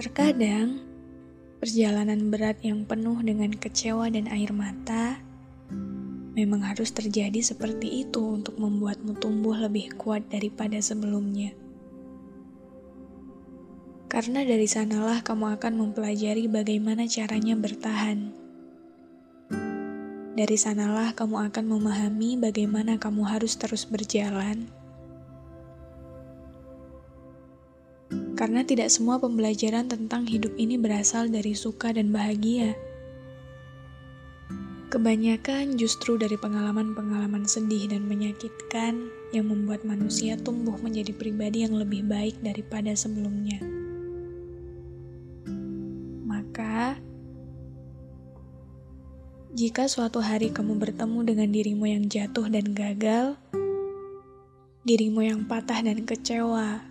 Terkadang, perjalanan berat yang penuh dengan kecewa dan air mata memang harus terjadi seperti itu untuk membuatmu tumbuh lebih kuat daripada sebelumnya. Karena dari sanalah kamu akan mempelajari bagaimana caranya bertahan. Dari sanalah kamu akan memahami bagaimana kamu harus terus berjalan karena tidak semua pembelajaran tentang hidup ini berasal dari suka dan bahagia. Kebanyakan justru dari pengalaman-pengalaman sedih dan menyakitkan yang membuat manusia tumbuh menjadi pribadi yang lebih baik daripada sebelumnya. Maka, jika suatu hari kamu bertemu dengan dirimu yang jatuh dan gagal, dirimu yang patah dan kecewa,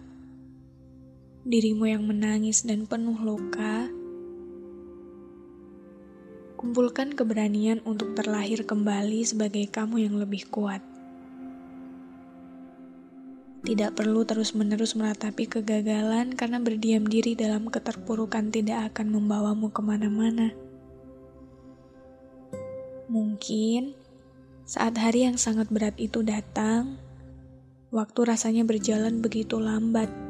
dirimu yang menangis dan penuh luka, kumpulkan keberanian untuk terlahir kembali sebagai kamu yang lebih kuat. Tidak perlu terus-menerus meratapi kegagalan karena berdiam diri dalam keterpurukan tidak akan membawamu ke mana-mana. Mungkin saat hari yang sangat berat itu datang, waktu rasanya berjalan begitu lambat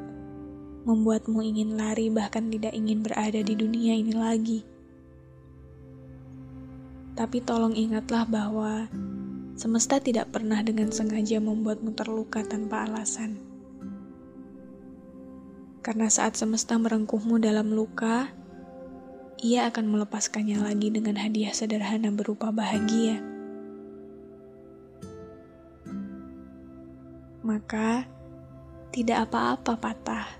membuatmu ingin lari, bahkan tidak ingin berada di dunia ini lagi. Tapi tolong ingatlah bahwa semesta tidak pernah dengan sengaja membuatmu terluka tanpa alasan. Karena saat semesta merengkuhmu dalam luka, ia akan melepaskannya lagi dengan hadiah sederhana berupa bahagia. Maka, tidak apa-apa patah